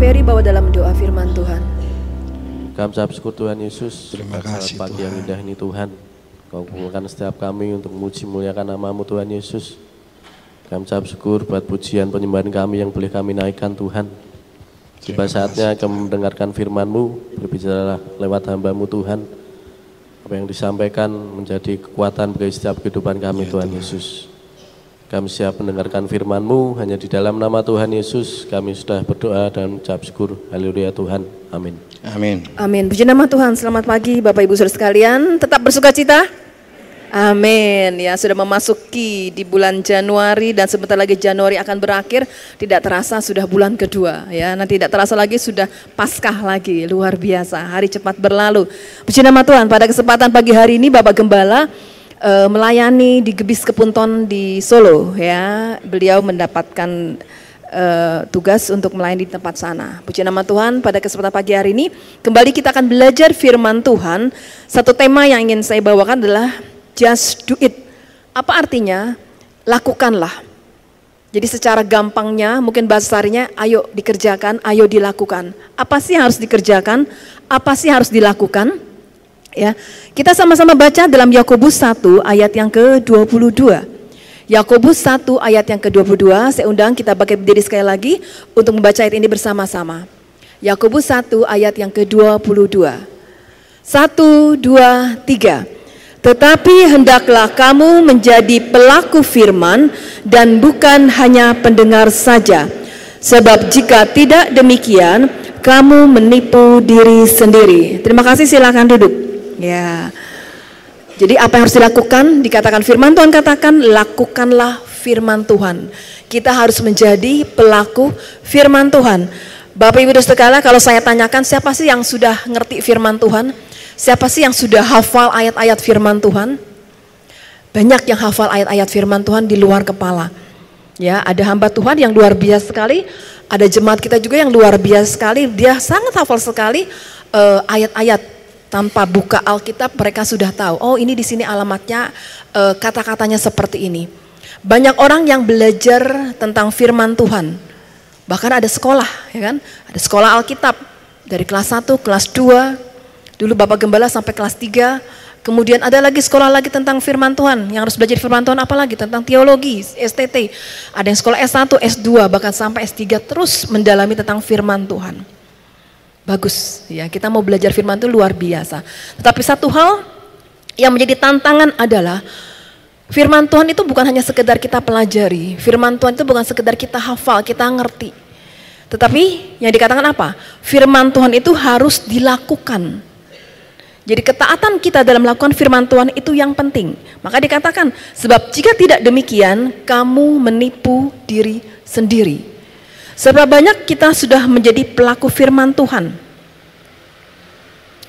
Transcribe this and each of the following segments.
Ferry bawa dalam doa firman Tuhan. Kami ucap syukur Tuhan Yesus. Terima kasih, pagi Tuhan. yang indah ini Tuhan. Kau kumpulkan setiap kami untuk memuji muliakan namamu Tuhan Yesus. Kami ucap syukur buat pujian penyembahan kami yang boleh kami naikkan Tuhan. Tiba saatnya kami mendengarkan firman-Mu, berbicara lewat hamba-Mu Tuhan. Apa yang disampaikan menjadi kekuatan bagi setiap kehidupan kami Tuhan Yesus. Kami siap mendengarkan firman-Mu, hanya di dalam nama Tuhan Yesus kami sudah berdoa dan ucap syukur. Haleluya Tuhan. Amin. Amin. Amin. Puji nama Tuhan. Selamat pagi Bapak Ibu Saudara sekalian. Tetap bersuka cita. Amin. Ya, sudah memasuki di bulan Januari dan sebentar lagi Januari akan berakhir. Tidak terasa sudah bulan kedua ya. Nanti tidak terasa lagi sudah Paskah lagi. Luar biasa. Hari cepat berlalu. Puji nama Tuhan. Pada kesempatan pagi hari ini Bapak Gembala eh, melayani di Gebis Kepunton di Solo ya. Beliau mendapatkan eh, tugas untuk melayani di tempat sana. Puji nama Tuhan pada kesempatan pagi hari ini kembali kita akan belajar firman Tuhan. Satu tema yang ingin saya bawakan adalah just do it. Apa artinya? Lakukanlah. Jadi secara gampangnya mungkin bahasa ayo dikerjakan, ayo dilakukan. Apa sih harus dikerjakan? Apa sih harus dilakukan? Ya. Kita sama-sama baca dalam Yakobus 1 ayat yang ke-22. Yakobus 1 ayat yang ke-22, saya undang kita pakai berdiri sekali lagi untuk membaca ayat ini bersama-sama. Yakobus 1 ayat yang ke-22. Satu, dua, tiga. Tetapi hendaklah kamu menjadi pelaku firman dan bukan hanya pendengar saja. Sebab jika tidak demikian, kamu menipu diri sendiri. Terima kasih, silakan duduk. Ya. Jadi apa yang harus dilakukan? Dikatakan firman Tuhan katakan lakukanlah firman Tuhan. Kita harus menjadi pelaku firman Tuhan. Bapak Ibu Saudara kalau saya tanyakan siapa sih yang sudah ngerti firman Tuhan? Siapa sih yang sudah hafal ayat-ayat firman Tuhan? Banyak yang hafal ayat-ayat firman Tuhan di luar kepala. Ya, ada hamba Tuhan yang luar biasa sekali, ada jemaat kita juga yang luar biasa sekali. Dia sangat hafal sekali eh, ayat-ayat tanpa buka Alkitab mereka sudah tahu. Oh, ini di sini alamatnya eh, kata-katanya seperti ini. Banyak orang yang belajar tentang firman Tuhan. Bahkan ada sekolah, ya kan? Ada sekolah Alkitab dari kelas 1, kelas 2. Dulu Bapak Gembala sampai kelas 3. Kemudian ada lagi sekolah lagi tentang firman Tuhan. Yang harus belajar firman Tuhan apa lagi? Tentang teologi, STT. Ada yang sekolah S1, S2, bahkan sampai S3 terus mendalami tentang firman Tuhan. Bagus, ya kita mau belajar firman itu luar biasa. Tetapi satu hal yang menjadi tantangan adalah firman Tuhan itu bukan hanya sekedar kita pelajari. Firman Tuhan itu bukan sekedar kita hafal, kita ngerti. Tetapi yang dikatakan apa? Firman Tuhan itu harus dilakukan. Jadi ketaatan kita dalam melakukan firman Tuhan itu yang penting. Maka dikatakan, sebab jika tidak demikian, kamu menipu diri sendiri. Seberapa banyak kita sudah menjadi pelaku firman Tuhan?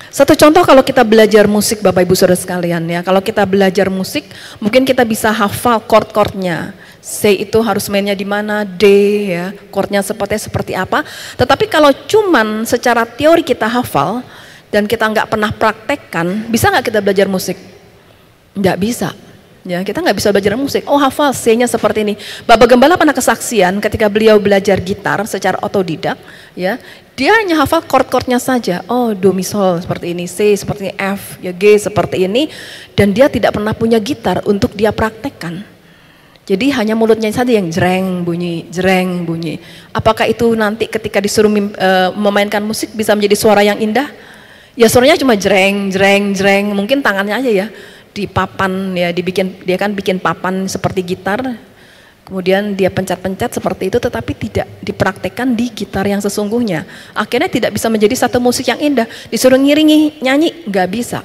Satu contoh kalau kita belajar musik Bapak Ibu Saudara sekalian ya, kalau kita belajar musik mungkin kita bisa hafal chord-chordnya. C itu harus mainnya di mana, D ya, chordnya seperti seperti apa. Tetapi kalau cuman secara teori kita hafal dan kita nggak pernah praktekkan, bisa nggak kita belajar musik? Nggak bisa. Ya, kita nggak bisa belajar musik. Oh, hafal C-nya seperti ini. Bapak Gembala pernah kesaksian ketika beliau belajar gitar secara otodidak, ya. Dia hanya hafal chord-chordnya saja. Oh, do mi sol seperti ini, C seperti ini, F, ya G seperti ini dan dia tidak pernah punya gitar untuk dia praktekkan. Jadi hanya mulutnya saja yang jreng bunyi, jreng bunyi. Apakah itu nanti ketika disuruh eh, memainkan musik bisa menjadi suara yang indah? Ya suaranya cuma jreng, jreng, jreng. Mungkin tangannya aja ya di papan ya dibikin dia kan bikin papan seperti gitar kemudian dia pencet-pencet seperti itu tetapi tidak dipraktekkan di gitar yang sesungguhnya. Akhirnya tidak bisa menjadi satu musik yang indah. Disuruh ngiringi nyanyi nggak bisa.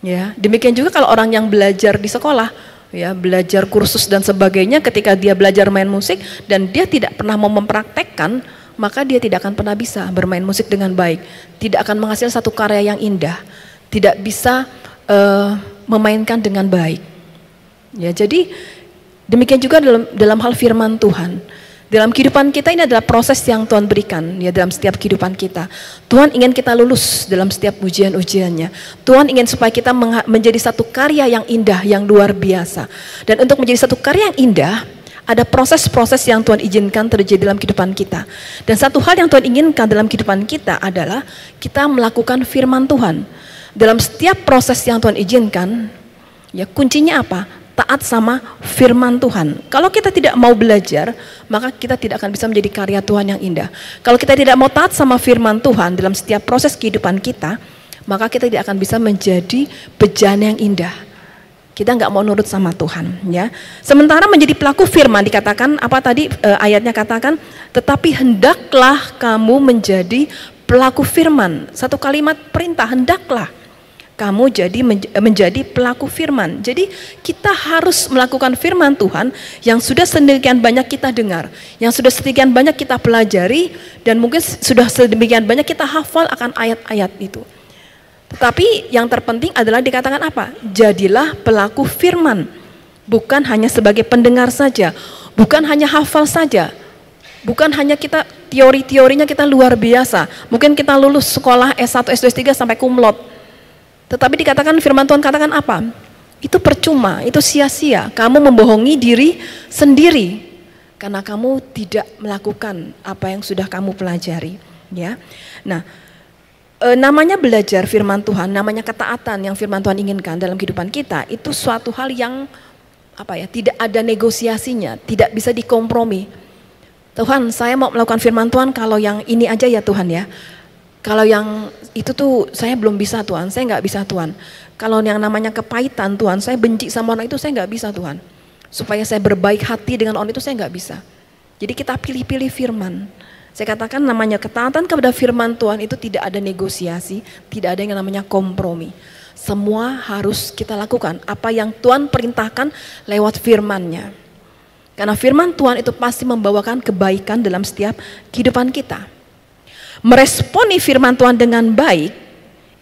Ya demikian juga kalau orang yang belajar di sekolah ya belajar kursus dan sebagainya ketika dia belajar main musik dan dia tidak pernah mau mempraktekkan maka dia tidak akan pernah bisa bermain musik dengan baik. Tidak akan menghasilkan satu karya yang indah. Tidak bisa eh, memainkan dengan baik. Ya, jadi demikian juga dalam dalam hal firman Tuhan. Dalam kehidupan kita ini adalah proses yang Tuhan berikan ya dalam setiap kehidupan kita. Tuhan ingin kita lulus dalam setiap ujian-ujiannya. Tuhan ingin supaya kita menjadi satu karya yang indah, yang luar biasa. Dan untuk menjadi satu karya yang indah, Ada proses-proses yang Tuhan izinkan terjadi dalam kehidupan kita. Dan satu hal yang Tuhan inginkan dalam kehidupan kita adalah kita melakukan firman Tuhan. Dalam setiap proses yang Tuhan izinkan, ya kuncinya apa? Taat sama firman Tuhan. Kalau kita tidak mau belajar, maka kita tidak akan bisa menjadi karya Tuhan yang indah. Kalau kita tidak mau taat sama firman Tuhan dalam setiap proses kehidupan kita, maka kita tidak akan bisa menjadi bejana yang indah. Kita nggak mau nurut sama Tuhan, ya. Sementara menjadi pelaku firman dikatakan apa tadi e, ayatnya katakan, tetapi hendaklah kamu menjadi pelaku firman. Satu kalimat perintah hendaklah kamu jadi menjadi pelaku firman. Jadi kita harus melakukan firman Tuhan yang sudah sedemikian banyak kita dengar, yang sudah sedemikian banyak kita pelajari dan mungkin sudah sedemikian banyak kita hafal akan ayat-ayat itu. Tetapi yang terpenting adalah dikatakan apa? Jadilah pelaku firman. Bukan hanya sebagai pendengar saja, bukan hanya hafal saja. Bukan hanya kita teori-teorinya kita luar biasa. Mungkin kita lulus sekolah S1, S2, S3 sampai kumlot tetapi dikatakan firman Tuhan katakan apa? Itu percuma, itu sia-sia. Kamu membohongi diri sendiri karena kamu tidak melakukan apa yang sudah kamu pelajari, ya. Nah, e, namanya belajar firman Tuhan, namanya ketaatan yang firman Tuhan inginkan dalam kehidupan kita itu suatu hal yang apa ya, tidak ada negosiasinya, tidak bisa dikompromi. Tuhan, saya mau melakukan firman Tuhan kalau yang ini aja ya Tuhan ya. Kalau yang itu tuh saya belum bisa Tuhan, saya nggak bisa Tuhan. Kalau yang namanya kepahitan Tuhan, saya benci sama orang itu saya nggak bisa Tuhan. Supaya saya berbaik hati dengan orang itu saya nggak bisa. Jadi kita pilih-pilih firman. Saya katakan namanya ketaatan kepada firman Tuhan itu tidak ada negosiasi, tidak ada yang namanya kompromi. Semua harus kita lakukan apa yang Tuhan perintahkan lewat firman-Nya. Karena firman Tuhan itu pasti membawakan kebaikan dalam setiap kehidupan kita meresponi firman Tuhan dengan baik,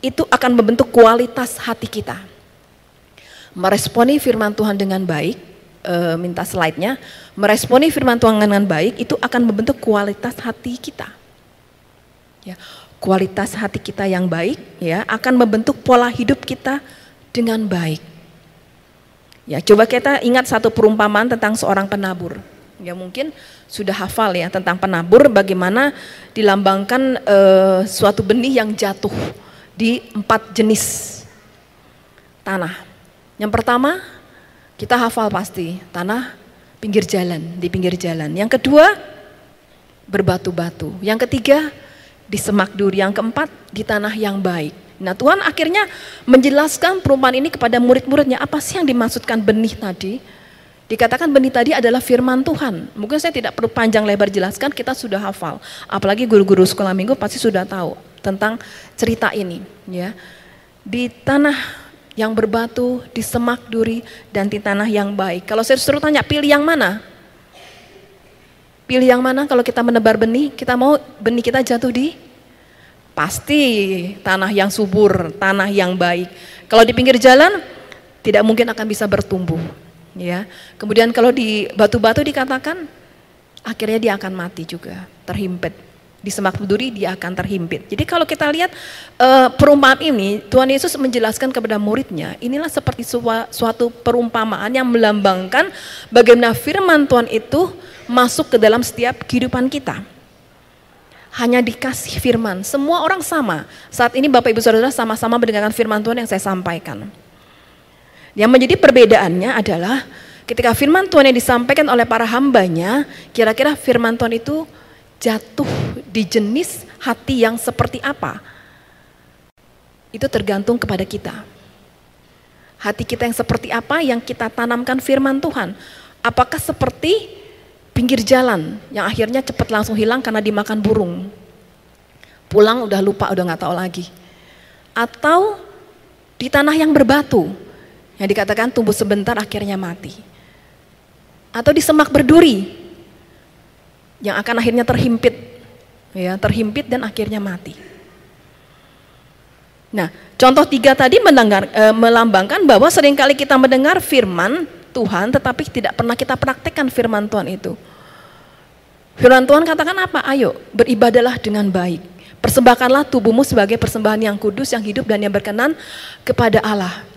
itu akan membentuk kualitas hati kita. Meresponi firman Tuhan dengan baik, e, minta slide-nya, meresponi firman Tuhan dengan baik, itu akan membentuk kualitas hati kita. Ya, kualitas hati kita yang baik ya akan membentuk pola hidup kita dengan baik. Ya, coba kita ingat satu perumpamaan tentang seorang penabur. Ya mungkin sudah hafal ya tentang penabur bagaimana dilambangkan e, suatu benih yang jatuh di empat jenis tanah. Yang pertama kita hafal pasti tanah pinggir jalan di pinggir jalan. Yang kedua berbatu-batu. Yang ketiga di semak duri. Yang keempat di tanah yang baik. Nah Tuhan akhirnya menjelaskan perumpamaan ini kepada murid-muridnya apa sih yang dimaksudkan benih tadi? Dikatakan benih tadi adalah firman Tuhan. Mungkin saya tidak perlu panjang lebar jelaskan, kita sudah hafal. Apalagi guru-guru sekolah minggu pasti sudah tahu tentang cerita ini. Ya, Di tanah yang berbatu, di semak duri, dan di tanah yang baik. Kalau saya suruh tanya, pilih yang mana? Pilih yang mana kalau kita menebar benih, kita mau benih kita jatuh di? Pasti tanah yang subur, tanah yang baik. Kalau di pinggir jalan, tidak mungkin akan bisa bertumbuh ya. Kemudian kalau di batu-batu dikatakan akhirnya dia akan mati juga, terhimpit. Di semak duri dia akan terhimpit. Jadi kalau kita lihat uh, perumpamaan ini, Tuhan Yesus menjelaskan kepada muridnya, inilah seperti suatu perumpamaan yang melambangkan bagaimana firman Tuhan itu masuk ke dalam setiap kehidupan kita. Hanya dikasih firman, semua orang sama. Saat ini Bapak Ibu Saudara sama-sama mendengarkan firman Tuhan yang saya sampaikan. Yang menjadi perbedaannya adalah ketika firman Tuhan yang disampaikan oleh para hambanya, kira-kira firman Tuhan itu jatuh di jenis hati yang seperti apa? Itu tergantung kepada kita. Hati kita yang seperti apa yang kita tanamkan firman Tuhan. Apakah seperti pinggir jalan yang akhirnya cepat langsung hilang karena dimakan burung. Pulang udah lupa, udah nggak tahu lagi. Atau di tanah yang berbatu, yang dikatakan tumbuh sebentar akhirnya mati. Atau di semak berduri yang akan akhirnya terhimpit, ya terhimpit dan akhirnya mati. Nah, contoh tiga tadi mendengar, e, melambangkan bahwa sering kali kita mendengar firman Tuhan, tetapi tidak pernah kita praktekkan firman Tuhan itu. Firman Tuhan katakan apa? Ayo beribadalah dengan baik. Persembahkanlah tubuhmu sebagai persembahan yang kudus, yang hidup dan yang berkenan kepada Allah.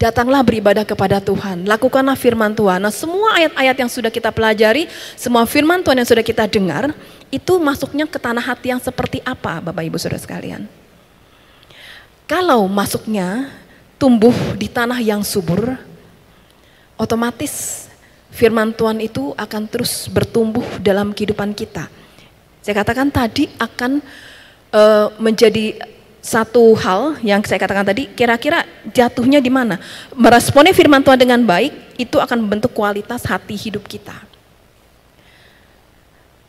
Datanglah beribadah kepada Tuhan, lakukanlah firman Tuhan. Nah, semua ayat-ayat yang sudah kita pelajari, semua firman Tuhan yang sudah kita dengar, itu masuknya ke tanah hati yang seperti apa, Bapak Ibu Saudara sekalian? Kalau masuknya tumbuh di tanah yang subur, otomatis firman Tuhan itu akan terus bertumbuh dalam kehidupan kita. Saya katakan tadi akan uh, menjadi satu hal yang saya katakan tadi, kira-kira jatuhnya di mana? Meresponi firman Tuhan dengan baik, itu akan membentuk kualitas hati hidup kita.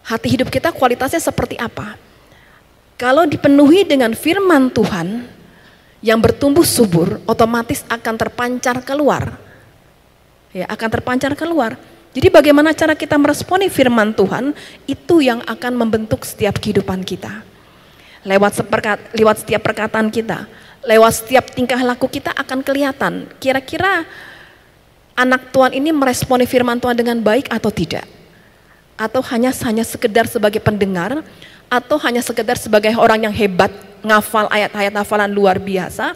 Hati hidup kita kualitasnya seperti apa? Kalau dipenuhi dengan firman Tuhan yang bertumbuh subur, otomatis akan terpancar keluar. Ya, akan terpancar keluar. Jadi bagaimana cara kita meresponi firman Tuhan, itu yang akan membentuk setiap kehidupan kita lewat seperkat, lewat setiap perkataan kita, lewat setiap tingkah laku kita akan kelihatan kira-kira anak Tuhan ini meresponi firman Tuhan dengan baik atau tidak. Atau hanya hanya sekedar sebagai pendengar atau hanya sekedar sebagai orang yang hebat ngafal ayat-ayat hafalan luar biasa.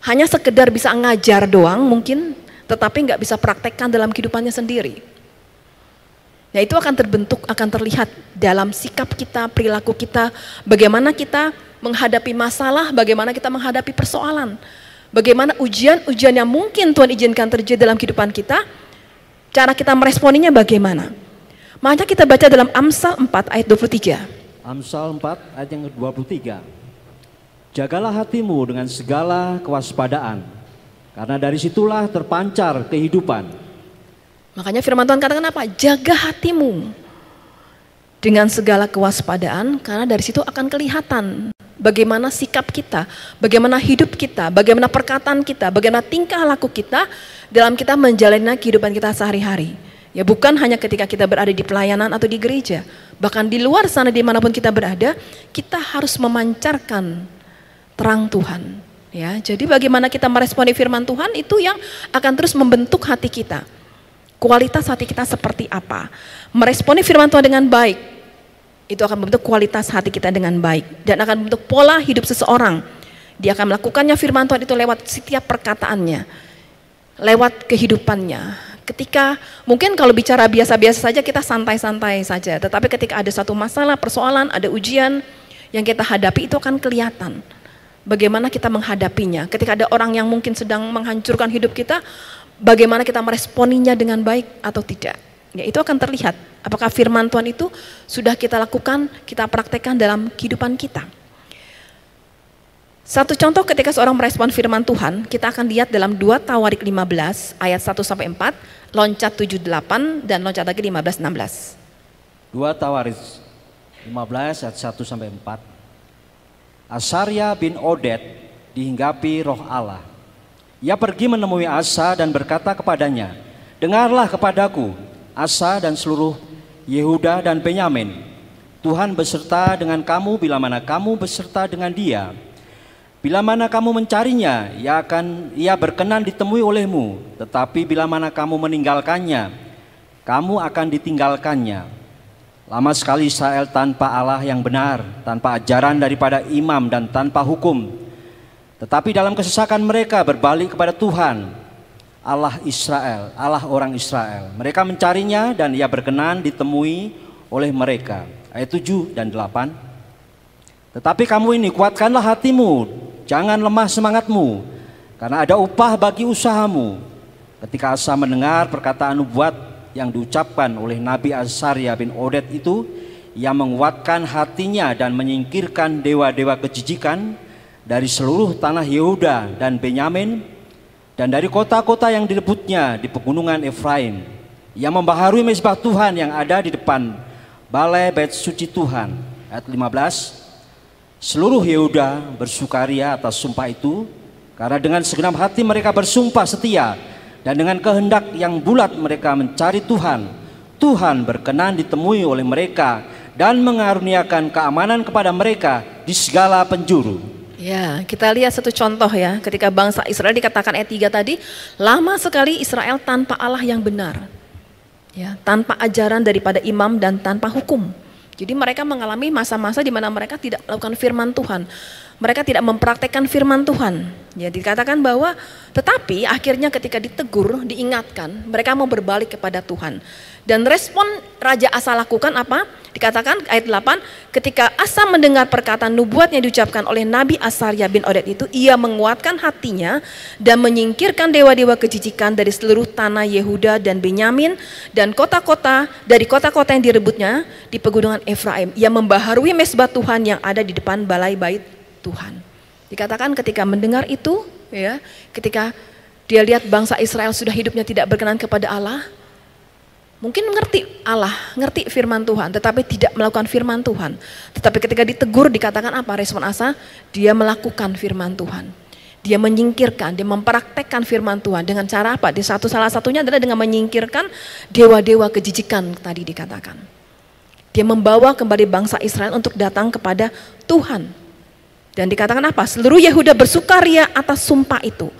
Hanya sekedar bisa ngajar doang mungkin tetapi nggak bisa praktekkan dalam kehidupannya sendiri. Nah itu akan terbentuk, akan terlihat dalam sikap kita, perilaku kita, bagaimana kita menghadapi masalah, bagaimana kita menghadapi persoalan. Bagaimana ujian-ujian yang mungkin Tuhan izinkan terjadi dalam kehidupan kita, cara kita meresponinya bagaimana. Makanya kita baca dalam Amsal 4 ayat 23. Amsal 4 ayat yang ke-23. Jagalah hatimu dengan segala kewaspadaan, karena dari situlah terpancar kehidupan. Makanya firman Tuhan katakan apa? Jaga hatimu dengan segala kewaspadaan karena dari situ akan kelihatan bagaimana sikap kita, bagaimana hidup kita, bagaimana perkataan kita, bagaimana tingkah laku kita dalam kita menjalani kehidupan kita sehari-hari. Ya bukan hanya ketika kita berada di pelayanan atau di gereja, bahkan di luar sana di mana pun kita berada, kita harus memancarkan terang Tuhan. Ya, jadi bagaimana kita meresponi firman Tuhan itu yang akan terus membentuk hati kita. Kualitas hati kita seperti apa? Meresponi firman Tuhan dengan baik, itu akan membentuk kualitas hati kita dengan baik dan akan membentuk pola hidup seseorang. Dia akan melakukannya firman Tuhan itu lewat setiap perkataannya, lewat kehidupannya. Ketika mungkin kalau bicara biasa-biasa saja kita santai-santai saja, tetapi ketika ada satu masalah, persoalan, ada ujian yang kita hadapi itu akan kelihatan bagaimana kita menghadapinya. Ketika ada orang yang mungkin sedang menghancurkan hidup kita, bagaimana kita meresponinya dengan baik atau tidak. Ya, itu akan terlihat apakah firman Tuhan itu sudah kita lakukan, kita praktekkan dalam kehidupan kita. Satu contoh ketika seorang merespon firman Tuhan, kita akan lihat dalam 2 Tawarik 15 ayat 1 sampai 4, loncat 78 dan loncat lagi 15 16. 2 Tawarik 15 ayat 1 sampai 4. Asarya bin Odet dihinggapi roh Allah ia pergi menemui Asa dan berkata kepadanya, Dengarlah kepadaku, Asa dan seluruh Yehuda dan Benyamin. Tuhan beserta dengan kamu bila mana kamu beserta dengan dia. Bila mana kamu mencarinya, ia akan ia berkenan ditemui olehmu. Tetapi bila mana kamu meninggalkannya, kamu akan ditinggalkannya. Lama sekali Israel tanpa Allah yang benar, tanpa ajaran daripada imam dan tanpa hukum tetapi dalam kesesakan mereka berbalik kepada Tuhan, Allah Israel, Allah orang Israel. Mereka mencarinya dan ia berkenan ditemui oleh mereka. Ayat 7 dan 8. Tetapi kamu ini kuatkanlah hatimu, jangan lemah semangatmu, karena ada upah bagi usahamu. Ketika Asa mendengar perkataan nubuat yang diucapkan oleh Nabi Asaria bin Odet itu, ia menguatkan hatinya dan menyingkirkan dewa-dewa kejijikan dari seluruh tanah Yehuda dan Benyamin dan dari kota-kota yang direbutnya di pegunungan Efraim. Ia membaharui mezbah Tuhan yang ada di depan balai bait suci Tuhan. Ayat 15. Seluruh Yehuda bersukaria atas sumpah itu karena dengan segenap hati mereka bersumpah setia dan dengan kehendak yang bulat mereka mencari Tuhan. Tuhan berkenan ditemui oleh mereka dan mengaruniakan keamanan kepada mereka di segala penjuru. Ya, kita lihat satu contoh ya, ketika bangsa Israel dikatakan ayat 3 tadi, lama sekali Israel tanpa Allah yang benar. Ya, tanpa ajaran daripada imam dan tanpa hukum. Jadi mereka mengalami masa-masa di mana mereka tidak melakukan firman Tuhan. Mereka tidak mempraktekkan firman Tuhan. Ya dikatakan bahwa tetapi akhirnya ketika ditegur, diingatkan, mereka mau berbalik kepada Tuhan. Dan respon Raja Asa lakukan apa? Dikatakan ayat 8, ketika Asa mendengar perkataan nubuat yang diucapkan oleh Nabi Asarya bin Oded itu, ia menguatkan hatinya dan menyingkirkan dewa-dewa kejijikan dari seluruh tanah Yehuda dan Benyamin dan kota-kota dari kota-kota yang direbutnya di pegunungan Efraim. Ia membaharui mesbah Tuhan yang ada di depan balai bait Tuhan. Dikatakan ketika mendengar itu, ya, ketika dia lihat bangsa Israel sudah hidupnya tidak berkenan kepada Allah, mungkin ngerti Allah, ngerti firman Tuhan, tetapi tidak melakukan firman Tuhan. Tetapi ketika ditegur dikatakan apa respon Asa? Dia melakukan firman Tuhan. Dia menyingkirkan, dia mempraktekkan firman Tuhan dengan cara apa? Di satu salah satunya adalah dengan menyingkirkan dewa-dewa kejijikan tadi dikatakan. Dia membawa kembali bangsa Israel untuk datang kepada Tuhan. Dan dikatakan apa? Seluruh Yehuda bersukaria atas sumpah itu.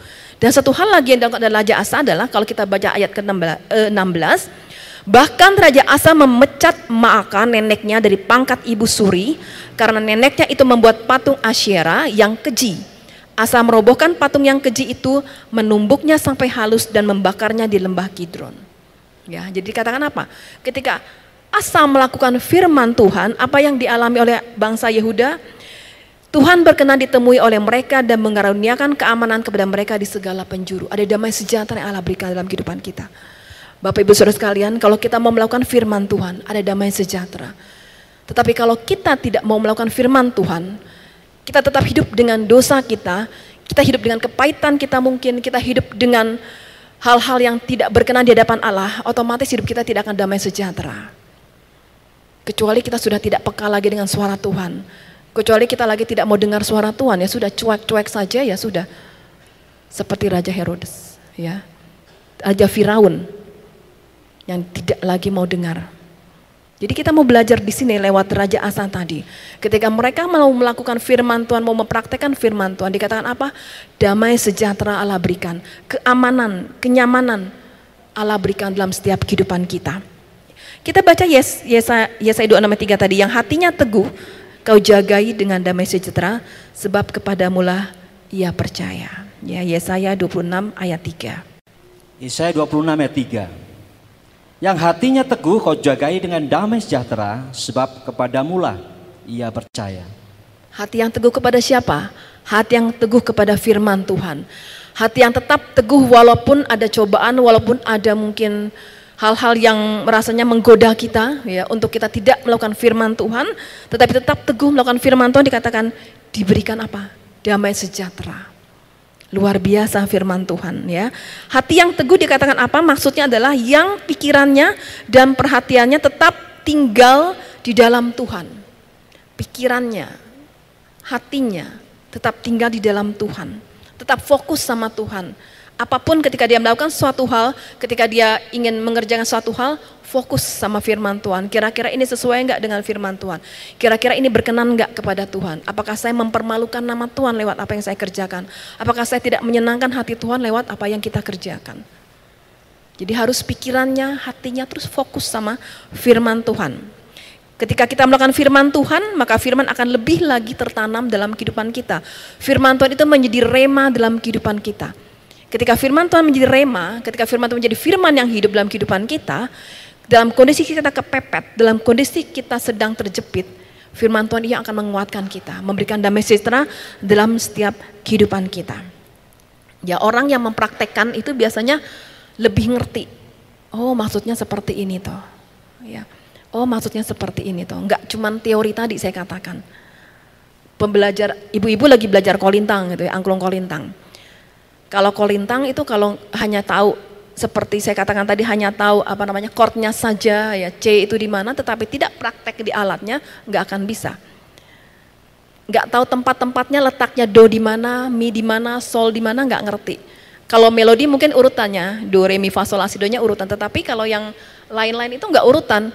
Dan satu hal lagi yang dilakukan Raja Asa adalah kalau kita baca ayat ke-16, bahkan Raja Asa memecat Maaka neneknya dari pangkat ibu suri karena neneknya itu membuat patung Asyera yang keji. Asa merobohkan patung yang keji itu, menumbuknya sampai halus dan membakarnya di lembah Kidron. Ya, jadi dikatakan apa? Ketika Asa melakukan firman Tuhan, apa yang dialami oleh bangsa Yehuda? Tuhan berkenan ditemui oleh mereka dan mengaruniakan keamanan kepada mereka di segala penjuru. Ada damai sejahtera yang Allah berikan dalam kehidupan kita. Bapak Ibu Saudara sekalian, kalau kita mau melakukan firman Tuhan, ada damai sejahtera. Tetapi kalau kita tidak mau melakukan firman Tuhan, kita tetap hidup dengan dosa kita, kita hidup dengan kepahitan kita mungkin, kita hidup dengan hal-hal yang tidak berkenan di hadapan Allah, otomatis hidup kita tidak akan damai sejahtera. Kecuali kita sudah tidak peka lagi dengan suara Tuhan Kecuali kita lagi tidak mau dengar suara Tuhan ya sudah cuek-cuek saja ya sudah. Seperti Raja Herodes ya. Raja Firaun yang tidak lagi mau dengar. Jadi kita mau belajar di sini lewat Raja Asa tadi. Ketika mereka mau melakukan firman Tuhan, mau mempraktekkan firman Tuhan, dikatakan apa? Damai sejahtera Allah berikan, keamanan, kenyamanan Allah berikan dalam setiap kehidupan kita. Kita baca Yes, Yesaya, Yesaya 263 tadi, yang hatinya teguh, Kau jagai dengan damai sejahtera sebab kepadamulah ia percaya. Ya, Yesaya 26 ayat 3. Yesaya 26 ayat 3. Yang hatinya teguh kau jagai dengan damai sejahtera sebab kepadamulah ia percaya. Hati yang teguh kepada siapa? Hati yang teguh kepada firman Tuhan. Hati yang tetap teguh walaupun ada cobaan, walaupun ada mungkin hal-hal yang rasanya menggoda kita ya untuk kita tidak melakukan firman Tuhan tetapi tetap teguh melakukan firman Tuhan dikatakan diberikan apa? damai sejahtera. Luar biasa firman Tuhan ya. Hati yang teguh dikatakan apa? Maksudnya adalah yang pikirannya dan perhatiannya tetap tinggal di dalam Tuhan. Pikirannya, hatinya tetap tinggal di dalam Tuhan. Tetap fokus sama Tuhan apa pun ketika dia melakukan suatu hal, ketika dia ingin mengerjakan suatu hal, fokus sama firman Tuhan. Kira-kira ini sesuai enggak dengan firman Tuhan? Kira-kira ini berkenan enggak kepada Tuhan? Apakah saya mempermalukan nama Tuhan lewat apa yang saya kerjakan? Apakah saya tidak menyenangkan hati Tuhan lewat apa yang kita kerjakan? Jadi harus pikirannya, hatinya terus fokus sama firman Tuhan. Ketika kita melakukan firman Tuhan, maka firman akan lebih lagi tertanam dalam kehidupan kita. Firman Tuhan itu menjadi rema dalam kehidupan kita. Ketika firman Tuhan menjadi rema, ketika firman Tuhan menjadi firman yang hidup dalam kehidupan kita, dalam kondisi kita kepepet, dalam kondisi kita sedang terjepit, firman Tuhan yang akan menguatkan kita, memberikan damai sejahtera dalam setiap kehidupan kita. Ya orang yang mempraktekkan itu biasanya lebih ngerti. Oh maksudnya seperti ini toh. Ya. Oh maksudnya seperti ini toh. Enggak cuman teori tadi saya katakan. Pembelajar, ibu-ibu lagi belajar kolintang gitu ya, angklung kolintang kalau kolintang itu kalau hanya tahu seperti saya katakan tadi hanya tahu apa namanya chordnya saja ya C itu di mana tetapi tidak praktek di alatnya nggak akan bisa. Nggak tahu tempat-tempatnya letaknya do di mana mi di mana sol di mana nggak ngerti. Kalau melodi mungkin urutannya do re mi fa sol la si do nya urutan. Tetapi kalau yang lain-lain itu nggak urutan.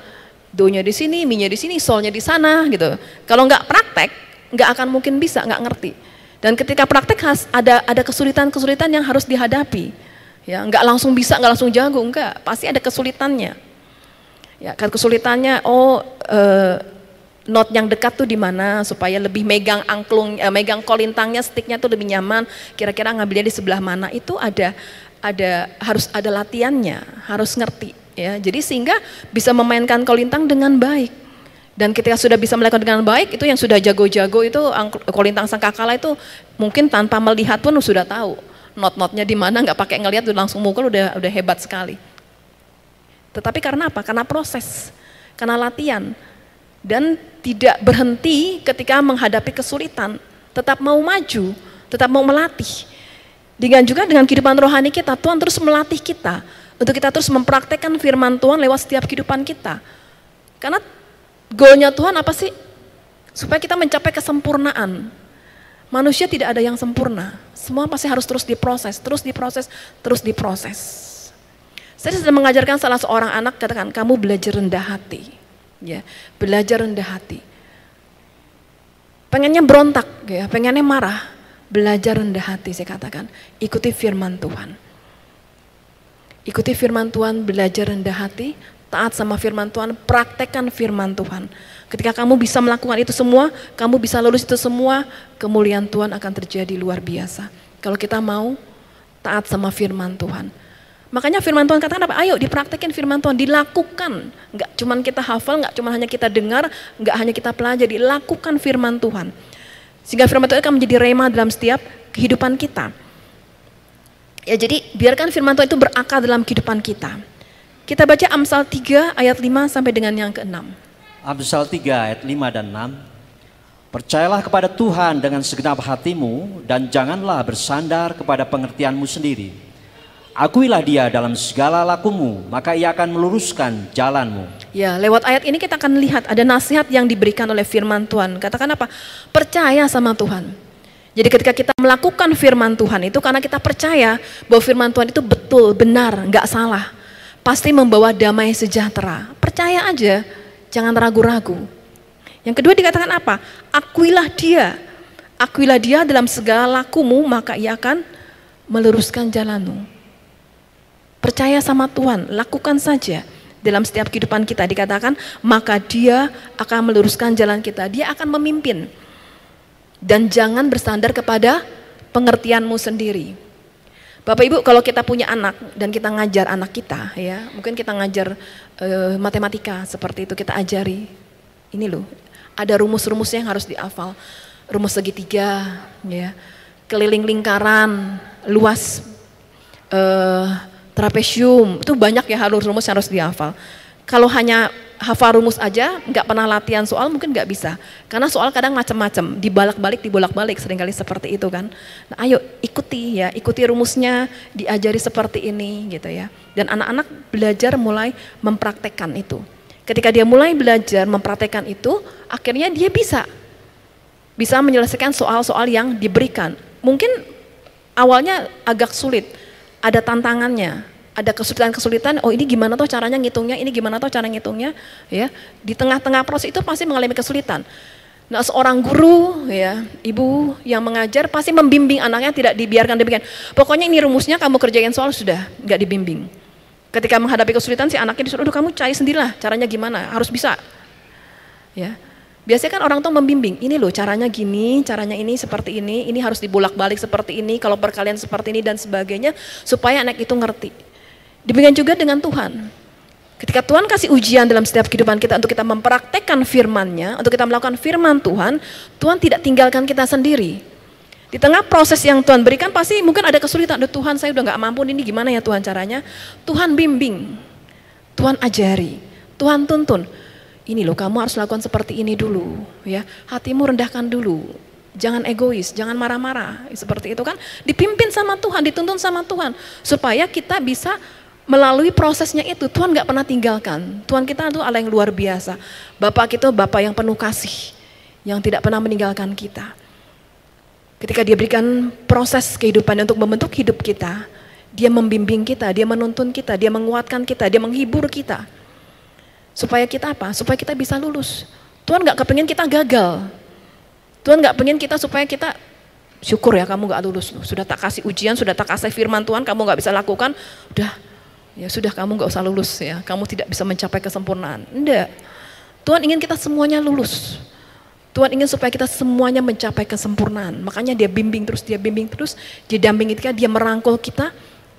Do-nya di sini mi nya di sini solnya di sana gitu. Kalau nggak praktek nggak akan mungkin bisa nggak ngerti dan ketika praktek ada ada kesulitan-kesulitan yang harus dihadapi. Ya, nggak langsung bisa, nggak langsung jago, enggak. Pasti ada kesulitannya. Ya, kan kesulitannya, oh eh, not yang dekat tuh di mana supaya lebih megang angklung, eh, megang kolintangnya, sticknya tuh lebih nyaman. Kira-kira ngambilnya di sebelah mana itu ada ada harus ada latihannya, harus ngerti ya. Jadi sehingga bisa memainkan kolintang dengan baik. Dan ketika sudah bisa melakukan dengan baik, itu yang sudah jago-jago itu kolintang sangkakala itu mungkin tanpa melihat pun sudah tahu not-notnya di mana, nggak pakai ngelihat udah langsung mukul udah udah hebat sekali. Tetapi karena apa? Karena proses, karena latihan dan tidak berhenti ketika menghadapi kesulitan, tetap mau maju, tetap mau melatih. Dengan juga dengan kehidupan rohani kita, Tuhan terus melatih kita untuk kita terus mempraktekkan firman Tuhan lewat setiap kehidupan kita. Karena Goalnya Tuhan apa sih? Supaya kita mencapai kesempurnaan. Manusia tidak ada yang sempurna. Semua pasti harus terus diproses, terus diproses, terus diproses. Saya sedang mengajarkan salah seorang anak katakan kamu belajar rendah hati. Ya, belajar rendah hati. Pengennya berontak ya, pengennya marah. Belajar rendah hati saya katakan. Ikuti firman Tuhan. Ikuti firman Tuhan, belajar rendah hati, taat sama firman Tuhan, praktekkan firman Tuhan. Ketika kamu bisa melakukan itu semua, kamu bisa lulus itu semua, kemuliaan Tuhan akan terjadi luar biasa. Kalau kita mau taat sama firman Tuhan. Makanya firman Tuhan katakan apa? Ayo dipraktekin firman Tuhan, dilakukan. Enggak cuma kita hafal, enggak cuma hanya kita dengar, enggak hanya kita pelajari, lakukan firman Tuhan. Sehingga firman Tuhan akan menjadi rema dalam setiap kehidupan kita. Ya jadi biarkan firman Tuhan itu berakar dalam kehidupan kita. Kita baca Amsal 3 ayat 5 sampai dengan yang ke-6. Amsal 3 ayat 5 dan 6. Percayalah kepada Tuhan dengan segenap hatimu dan janganlah bersandar kepada pengertianmu sendiri. Akuilah dia dalam segala lakumu, maka ia akan meluruskan jalanmu. Ya, lewat ayat ini kita akan lihat ada nasihat yang diberikan oleh firman Tuhan. Katakan apa? Percaya sama Tuhan. Jadi ketika kita melakukan firman Tuhan itu karena kita percaya bahwa firman Tuhan itu betul, benar, nggak salah pasti membawa damai sejahtera. Percaya aja, jangan ragu-ragu. Yang kedua dikatakan apa? Akuilah dia. Akuilah dia dalam segala lakumu, maka ia akan meluruskan jalanmu. Percaya sama Tuhan, lakukan saja. Dalam setiap kehidupan kita dikatakan, maka dia akan meluruskan jalan kita. Dia akan memimpin. Dan jangan bersandar kepada pengertianmu sendiri. Bapak Ibu kalau kita punya anak dan kita ngajar anak kita ya, mungkin kita ngajar uh, matematika seperti itu kita ajari. Ini loh, ada rumus-rumusnya yang harus dihafal. Rumus segitiga ya, keliling lingkaran, luas uh, trapesium, itu banyak ya harus rumus yang harus dihafal. Kalau hanya hafal rumus aja, nggak pernah latihan soal mungkin nggak bisa. Karena soal kadang macam-macam, dibalak-balik, dibolak-balik, sering kali seperti itu kan. Nah, ayo ikuti ya, ikuti rumusnya, diajari seperti ini gitu ya. Dan anak-anak belajar mulai mempraktekkan itu. Ketika dia mulai belajar mempraktekkan itu, akhirnya dia bisa bisa menyelesaikan soal-soal yang diberikan. Mungkin awalnya agak sulit, ada tantangannya, ada kesulitan-kesulitan, oh ini gimana tuh caranya ngitungnya, ini gimana tuh cara ngitungnya, ya. Di tengah-tengah proses itu pasti mengalami kesulitan. Nah seorang guru, ya, ibu yang mengajar pasti membimbing anaknya tidak dibiarkan demikian. Pokoknya ini rumusnya kamu kerjain soal sudah, nggak dibimbing. Ketika menghadapi kesulitan si anaknya disuruh, kamu cari sendirilah caranya gimana, harus bisa. Ya, Biasanya kan orang tua membimbing, ini loh caranya gini, caranya ini seperti ini, ini harus dibolak-balik seperti ini, kalau perkalian seperti ini dan sebagainya, supaya anak itu ngerti. Demikian juga dengan Tuhan. Ketika Tuhan kasih ujian dalam setiap kehidupan kita untuk kita mempraktekkan firman-Nya, untuk kita melakukan firman Tuhan, Tuhan tidak tinggalkan kita sendiri. Di tengah proses yang Tuhan berikan pasti mungkin ada kesulitan. Aduh Tuhan saya udah nggak mampu ini gimana ya Tuhan caranya? Tuhan bimbing, Tuhan ajari, Tuhan tuntun. Ini loh kamu harus lakukan seperti ini dulu, ya. Hatimu rendahkan dulu, jangan egois, jangan marah-marah, seperti itu kan. Dipimpin sama Tuhan, dituntun sama Tuhan, supaya kita bisa melalui prosesnya itu Tuhan nggak pernah tinggalkan. Tuhan kita itu Allah yang luar biasa. Bapak kita Bapak yang penuh kasih, yang tidak pernah meninggalkan kita. Ketika dia berikan proses kehidupan untuk membentuk hidup kita, dia membimbing kita, dia menuntun kita, dia menguatkan kita, dia menghibur kita. Supaya kita apa? Supaya kita bisa lulus. Tuhan nggak kepengen kita gagal. Tuhan nggak pengen kita supaya kita syukur ya kamu nggak lulus. Sudah tak kasih ujian, sudah tak kasih firman Tuhan, kamu nggak bisa lakukan. Udah ya sudah kamu nggak usah lulus ya, kamu tidak bisa mencapai kesempurnaan. Enggak. Tuhan ingin kita semuanya lulus. Tuhan ingin supaya kita semuanya mencapai kesempurnaan. Makanya dia bimbing terus, dia bimbing terus, dia dampingi kita, dia merangkul kita.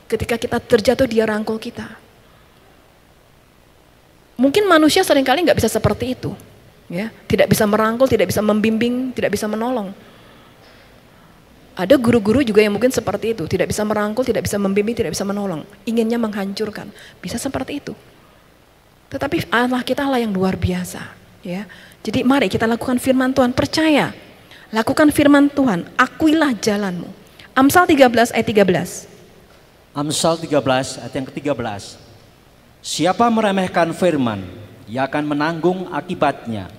Ketika kita terjatuh, dia rangkul kita. Mungkin manusia sering kali nggak bisa seperti itu. ya Tidak bisa merangkul, tidak bisa membimbing, tidak bisa menolong. Ada guru-guru juga yang mungkin seperti itu, tidak bisa merangkul, tidak bisa membimbing, tidak bisa menolong. Inginnya menghancurkan, bisa seperti itu. Tetapi Allah kita Allah yang luar biasa. ya jadi mari kita lakukan firman Tuhan, percaya. Lakukan firman Tuhan, akuilah jalanmu. Amsal 13 ayat 13. Amsal 13 ayat yang ke-13. Siapa meremehkan firman, ia akan menanggung akibatnya.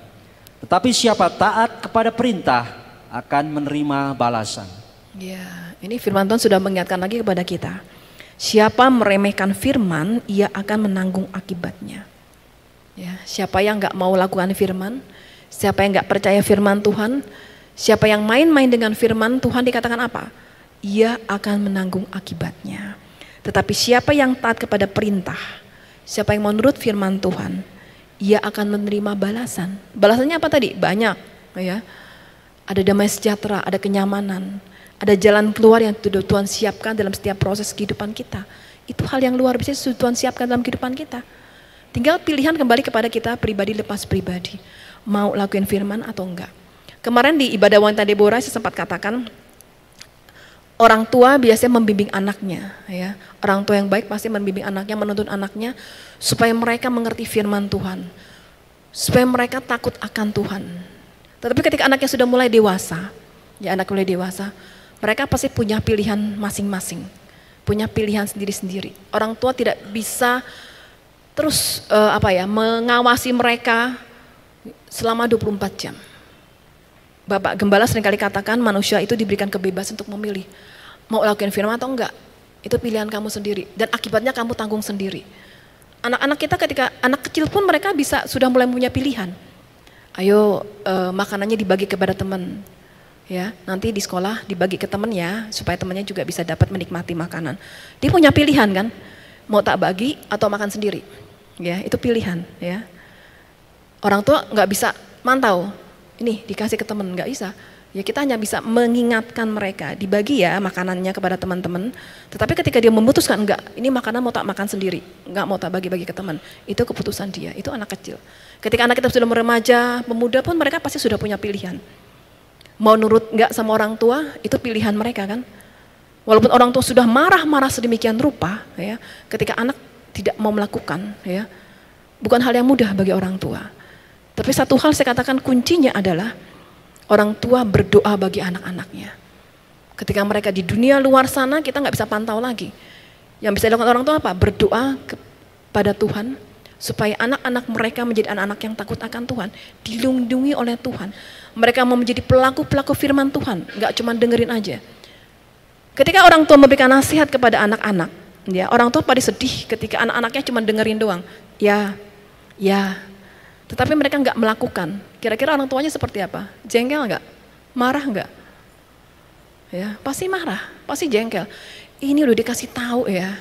Tetapi siapa taat kepada perintah akan menerima balasan. Ya, ini firman Tuhan sudah mengingatkan lagi kepada kita. Siapa meremehkan firman, ia akan menanggung akibatnya. Ya, siapa yang nggak mau lakukan firman, Siapa yang nggak percaya firman Tuhan, siapa yang main-main dengan firman Tuhan dikatakan apa? Ia akan menanggung akibatnya. Tetapi siapa yang taat kepada perintah, siapa yang menurut firman Tuhan, ia akan menerima balasan. Balasannya apa tadi? Banyak, ya. Ada damai sejahtera, ada kenyamanan, ada jalan keluar yang Tuhan siapkan dalam setiap proses kehidupan kita. Itu hal yang luar biasa Tuhan siapkan dalam kehidupan kita. Tinggal pilihan kembali kepada kita pribadi lepas pribadi mau lakuin firman atau enggak. Kemarin di ibadah wanita Deborah saya sempat katakan orang tua biasanya membimbing anaknya ya. Orang tua yang baik pasti membimbing anaknya, menuntun anaknya supaya mereka mengerti firman Tuhan. Supaya mereka takut akan Tuhan. Tetapi ketika anaknya sudah mulai dewasa, ya anak mulai dewasa, mereka pasti punya pilihan masing-masing. Punya pilihan sendiri-sendiri. Orang tua tidak bisa terus uh, apa ya mengawasi mereka selama 24 jam. Bapak Gembala sering kali katakan manusia itu diberikan kebebasan untuk memilih. Mau lakukan firman atau enggak, itu pilihan kamu sendiri. Dan akibatnya kamu tanggung sendiri. Anak-anak kita ketika anak kecil pun mereka bisa sudah mulai punya pilihan. Ayo eh, makanannya dibagi kepada teman. Ya, nanti di sekolah dibagi ke teman ya, supaya temannya juga bisa dapat menikmati makanan. Dia punya pilihan kan, mau tak bagi atau makan sendiri. Ya, itu pilihan ya. Orang tua nggak bisa mantau, ini dikasih ke teman nggak bisa. Ya kita hanya bisa mengingatkan mereka, dibagi ya makanannya kepada teman-teman. Tetapi ketika dia memutuskan enggak, ini makanan mau tak makan sendiri, enggak mau tak bagi-bagi ke teman, itu keputusan dia, itu anak kecil. Ketika anak kita sudah meremaja, pemuda pun mereka pasti sudah punya pilihan. Mau nurut enggak sama orang tua, itu pilihan mereka kan. Walaupun orang tua sudah marah-marah sedemikian rupa, ya, ketika anak tidak mau melakukan, ya, bukan hal yang mudah bagi orang tua. Tapi satu hal saya katakan kuncinya adalah orang tua berdoa bagi anak-anaknya. Ketika mereka di dunia luar sana kita nggak bisa pantau lagi. Yang bisa dilakukan orang tua apa? Berdoa kepada Tuhan supaya anak-anak mereka menjadi anak-anak yang takut akan Tuhan, dilindungi oleh Tuhan. Mereka mau menjadi pelaku-pelaku firman Tuhan, nggak cuma dengerin aja. Ketika orang tua memberikan nasihat kepada anak-anak, ya orang tua pada sedih ketika anak-anaknya cuma dengerin doang. Ya, ya, tetapi mereka nggak melakukan. Kira-kira orang tuanya seperti apa? Jengkel nggak? Marah nggak? Ya, pasti marah, pasti jengkel. Ini udah dikasih tahu ya,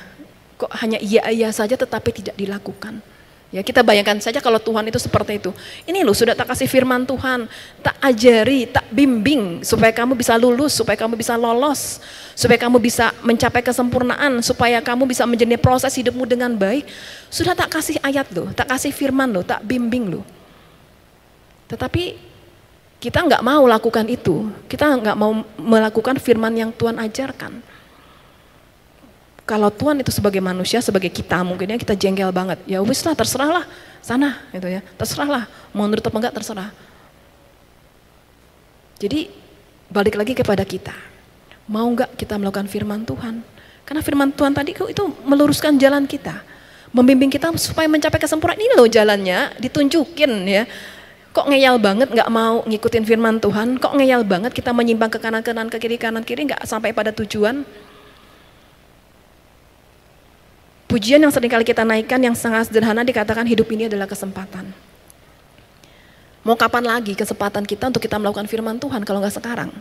kok hanya iya-iya saja tetapi tidak dilakukan. Ya kita bayangkan saja kalau Tuhan itu seperti itu. Ini loh sudah tak kasih firman Tuhan, tak ajari, tak bimbing supaya kamu bisa lulus, supaya kamu bisa lolos, supaya kamu bisa mencapai kesempurnaan, supaya kamu bisa menjadi proses hidupmu dengan baik. Sudah tak kasih ayat loh, tak kasih firman loh, tak bimbing loh. Tetapi kita nggak mau lakukan itu, kita nggak mau melakukan firman yang Tuhan ajarkan kalau Tuhan itu sebagai manusia, sebagai kita mungkin ya kita jengkel banget. Ya wis lah terserah lah sana gitu ya. Terserah lah mau nurut atau enggak terserah. Jadi balik lagi kepada kita. Mau enggak kita melakukan firman Tuhan? Karena firman Tuhan tadi itu meluruskan jalan kita. Membimbing kita supaya mencapai kesempurnaan. Ini loh jalannya, ditunjukin ya. Kok ngeyel banget nggak mau ngikutin firman Tuhan? Kok ngeyel banget kita menyimpang ke kanan kanan ke kiri kanan kiri nggak sampai pada tujuan? Pujian yang sering kali kita naikkan yang sangat sederhana dikatakan hidup ini adalah kesempatan. Mau kapan lagi kesempatan kita untuk kita melakukan firman Tuhan kalau nggak sekarang?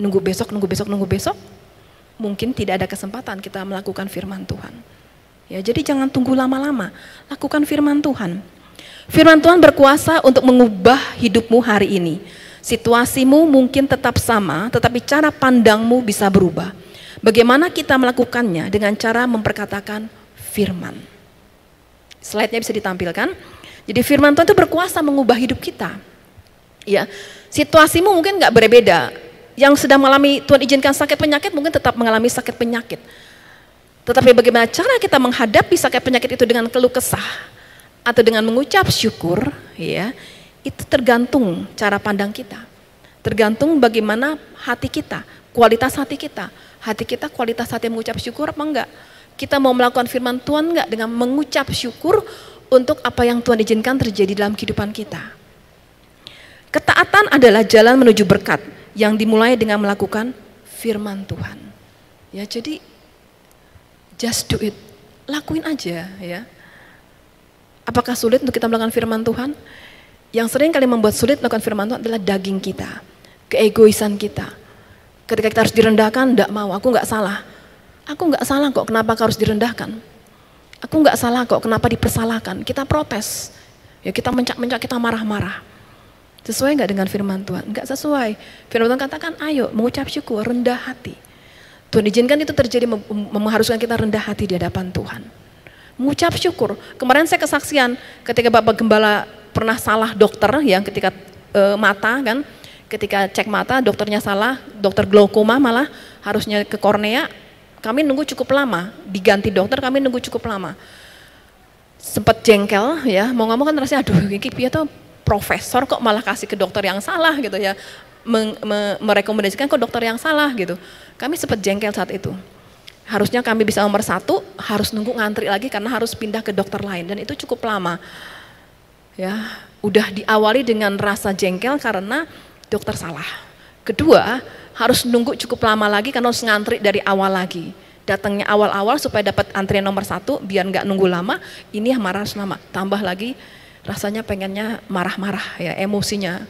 Nunggu besok, nunggu besok, nunggu besok? Mungkin tidak ada kesempatan kita melakukan firman Tuhan. Ya, jadi jangan tunggu lama-lama, lakukan firman Tuhan. Firman Tuhan berkuasa untuk mengubah hidupmu hari ini. Situasimu mungkin tetap sama, tetapi cara pandangmu bisa berubah. Bagaimana kita melakukannya dengan cara memperkatakan firman. Slide-nya bisa ditampilkan. Jadi firman Tuhan itu berkuasa mengubah hidup kita. Ya, situasimu mungkin nggak berbeda. Yang sedang mengalami Tuhan izinkan sakit penyakit mungkin tetap mengalami sakit penyakit. Tetapi bagaimana cara kita menghadapi sakit penyakit itu dengan keluh kesah atau dengan mengucap syukur, ya, itu tergantung cara pandang kita. Tergantung bagaimana hati kita, kualitas hati kita. Hati kita kualitas hati mengucap syukur apa enggak? Kita mau melakukan firman Tuhan enggak dengan mengucap syukur untuk apa yang Tuhan izinkan terjadi dalam kehidupan kita. Ketaatan adalah jalan menuju berkat yang dimulai dengan melakukan firman Tuhan. Ya, jadi just do it. Lakuin aja ya. Apakah sulit untuk kita melakukan firman Tuhan? Yang sering kali membuat sulit melakukan firman Tuhan adalah daging kita, keegoisan kita. Ketika kita harus direndahkan, tidak mau, aku nggak salah. Aku nggak salah kok, kenapa harus direndahkan? Aku nggak salah kok, kenapa dipersalahkan? Kita protes, ya kita mencak-mencak, kita marah-marah. Sesuai nggak dengan firman Tuhan? Nggak sesuai. Firman Tuhan katakan, ayo mengucap syukur, rendah hati. Tuhan izinkan itu terjadi mengharuskan kita rendah hati di hadapan Tuhan. Mengucap syukur. Kemarin saya kesaksian ketika Bapak Gembala pernah salah dokter yang ketika e, mata kan, ketika cek mata dokternya salah, dokter glaukoma malah harusnya ke kornea, kami nunggu cukup lama, diganti dokter kami nunggu cukup lama. Sempat jengkel ya, mau ngomong kan rasanya aduh ini dia tuh profesor kok malah kasih ke dokter yang salah gitu ya, me, me, merekomendasikan ke dokter yang salah gitu. Kami sempat jengkel saat itu. Harusnya kami bisa nomor satu, harus nunggu ngantri lagi karena harus pindah ke dokter lain dan itu cukup lama ya udah diawali dengan rasa jengkel karena dokter salah. Kedua, harus nunggu cukup lama lagi karena harus ngantri dari awal lagi. Datangnya awal-awal supaya dapat antrian nomor satu, biar nggak nunggu lama, ini yang marah lama. Tambah lagi rasanya pengennya marah-marah ya emosinya.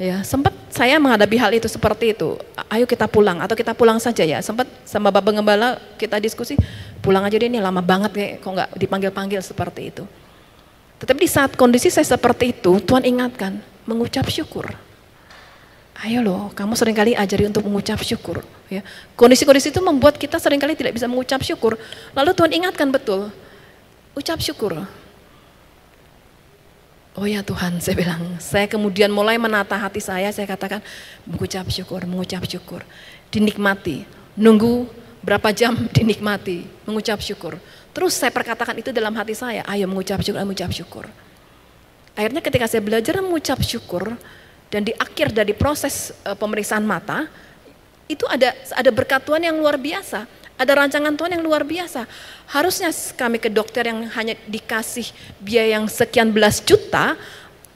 Ya, sempat saya menghadapi hal itu seperti itu. Ayo kita pulang atau kita pulang saja ya. Sempat sama Bapak Gembala kita diskusi, pulang aja deh ini lama banget ya, kok nggak dipanggil-panggil seperti itu. Tetapi di saat kondisi saya seperti itu, Tuhan ingatkan, mengucap syukur. Ayo loh, kamu sering kali ajari untuk mengucap syukur. Ya. Kondisi-kondisi itu membuat kita sering kali tidak bisa mengucap syukur. Lalu Tuhan ingatkan betul, ucap syukur. Oh ya Tuhan, saya bilang, saya kemudian mulai menata hati saya, saya katakan, mengucap syukur, mengucap syukur. Dinikmati, nunggu berapa jam dinikmati, mengucap syukur. Terus saya perkatakan itu dalam hati saya, ayo mengucap syukur, mengucap syukur. Akhirnya ketika saya belajar mengucap syukur dan di akhir dari proses uh, pemeriksaan mata, itu ada ada berkat Tuhan yang luar biasa, ada rancangan Tuhan yang luar biasa. Harusnya kami ke dokter yang hanya dikasih biaya yang sekian belas juta,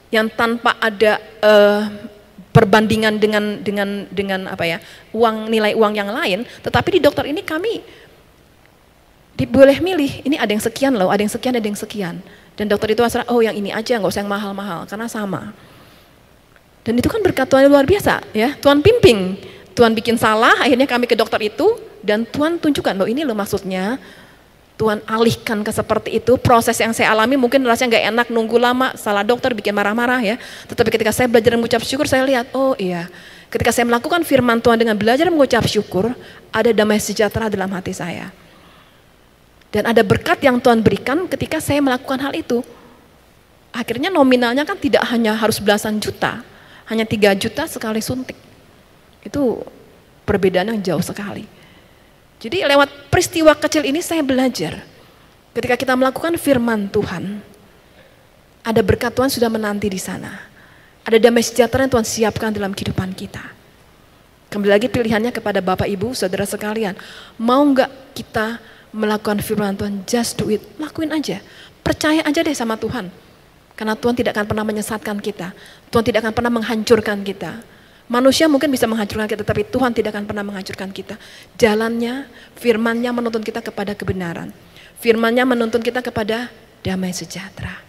yang tanpa ada uh, perbandingan dengan dengan dengan apa ya uang nilai uang yang lain, tetapi di dokter ini kami boleh milih, ini ada yang sekian loh, ada yang sekian, ada yang sekian. Dan dokter itu asal, oh yang ini aja, nggak usah yang mahal-mahal, karena sama. Dan itu kan berkat Tuhan luar biasa, ya. Tuhan pimpin, Tuhan bikin salah, akhirnya kami ke dokter itu, dan Tuhan tunjukkan, loh ini loh maksudnya, Tuhan alihkan ke seperti itu, proses yang saya alami mungkin rasanya nggak enak, nunggu lama, salah dokter, bikin marah-marah ya. Tetapi ketika saya belajar mengucap syukur, saya lihat, oh iya, ketika saya melakukan firman Tuhan dengan belajar mengucap syukur, ada damai sejahtera dalam hati saya. Dan ada berkat yang Tuhan berikan ketika saya melakukan hal itu. Akhirnya nominalnya kan tidak hanya harus belasan juta, hanya tiga juta sekali suntik. Itu perbedaan yang jauh sekali. Jadi lewat peristiwa kecil ini saya belajar. Ketika kita melakukan firman Tuhan, ada berkat Tuhan sudah menanti di sana. Ada damai sejahtera yang Tuhan siapkan dalam kehidupan kita. Kembali lagi pilihannya kepada Bapak Ibu, Saudara sekalian. Mau nggak kita melakukan firman Tuhan, just do it. Lakuin aja. Percaya aja deh sama Tuhan. Karena Tuhan tidak akan pernah menyesatkan kita. Tuhan tidak akan pernah menghancurkan kita. Manusia mungkin bisa menghancurkan kita, tapi Tuhan tidak akan pernah menghancurkan kita. Jalannya, firmannya menuntun kita kepada kebenaran. Firmannya menuntun kita kepada damai sejahtera.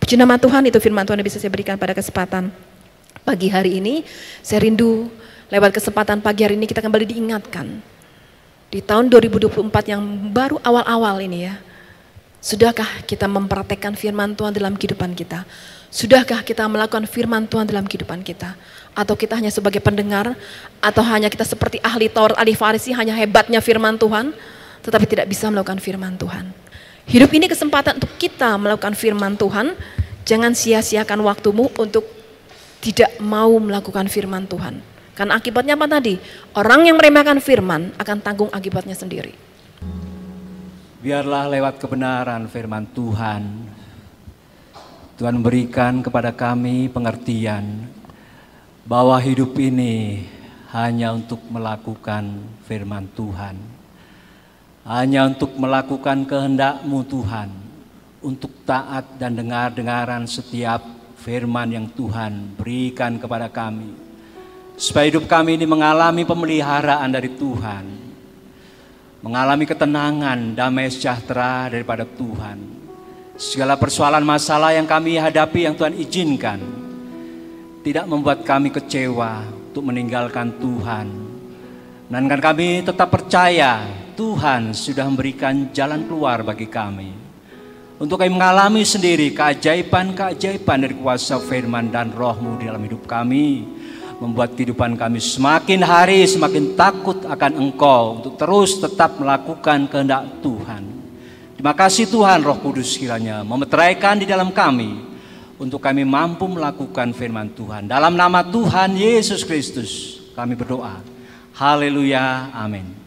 Puji nama Tuhan itu firman Tuhan yang bisa saya berikan pada kesempatan pagi hari ini. Saya rindu lewat kesempatan pagi hari ini kita kembali diingatkan di tahun 2024 yang baru awal-awal ini ya, Sudahkah kita mempraktekkan firman Tuhan dalam kehidupan kita? Sudahkah kita melakukan firman Tuhan dalam kehidupan kita? Atau kita hanya sebagai pendengar? Atau hanya kita seperti ahli Taurat, ahli Farisi, hanya hebatnya firman Tuhan? Tetapi tidak bisa melakukan firman Tuhan. Hidup ini kesempatan untuk kita melakukan firman Tuhan. Jangan sia-siakan waktumu untuk tidak mau melakukan firman Tuhan. Karena akibatnya apa tadi? Orang yang meremehkan firman akan tanggung akibatnya sendiri. Biarlah lewat kebenaran firman Tuhan, Tuhan berikan kepada kami pengertian bahwa hidup ini hanya untuk melakukan firman Tuhan. Hanya untuk melakukan kehendakmu Tuhan, untuk taat dan dengar-dengaran setiap firman yang Tuhan berikan kepada kami. Supaya hidup kami ini mengalami pemeliharaan dari Tuhan, mengalami ketenangan, damai sejahtera daripada Tuhan. Segala persoalan masalah yang kami hadapi yang Tuhan izinkan tidak membuat kami kecewa untuk meninggalkan Tuhan. Dan kan kami tetap percaya Tuhan sudah memberikan jalan keluar bagi kami. Untuk kami mengalami sendiri keajaiban-keajaiban dari kuasa firman dan rohmu dalam hidup kami membuat kehidupan kami semakin hari semakin takut akan Engkau untuk terus tetap melakukan kehendak Tuhan. Terima kasih Tuhan Roh Kudus kiranya memeteraikan di dalam kami untuk kami mampu melakukan firman Tuhan. Dalam nama Tuhan Yesus Kristus kami berdoa. Haleluya. Amin.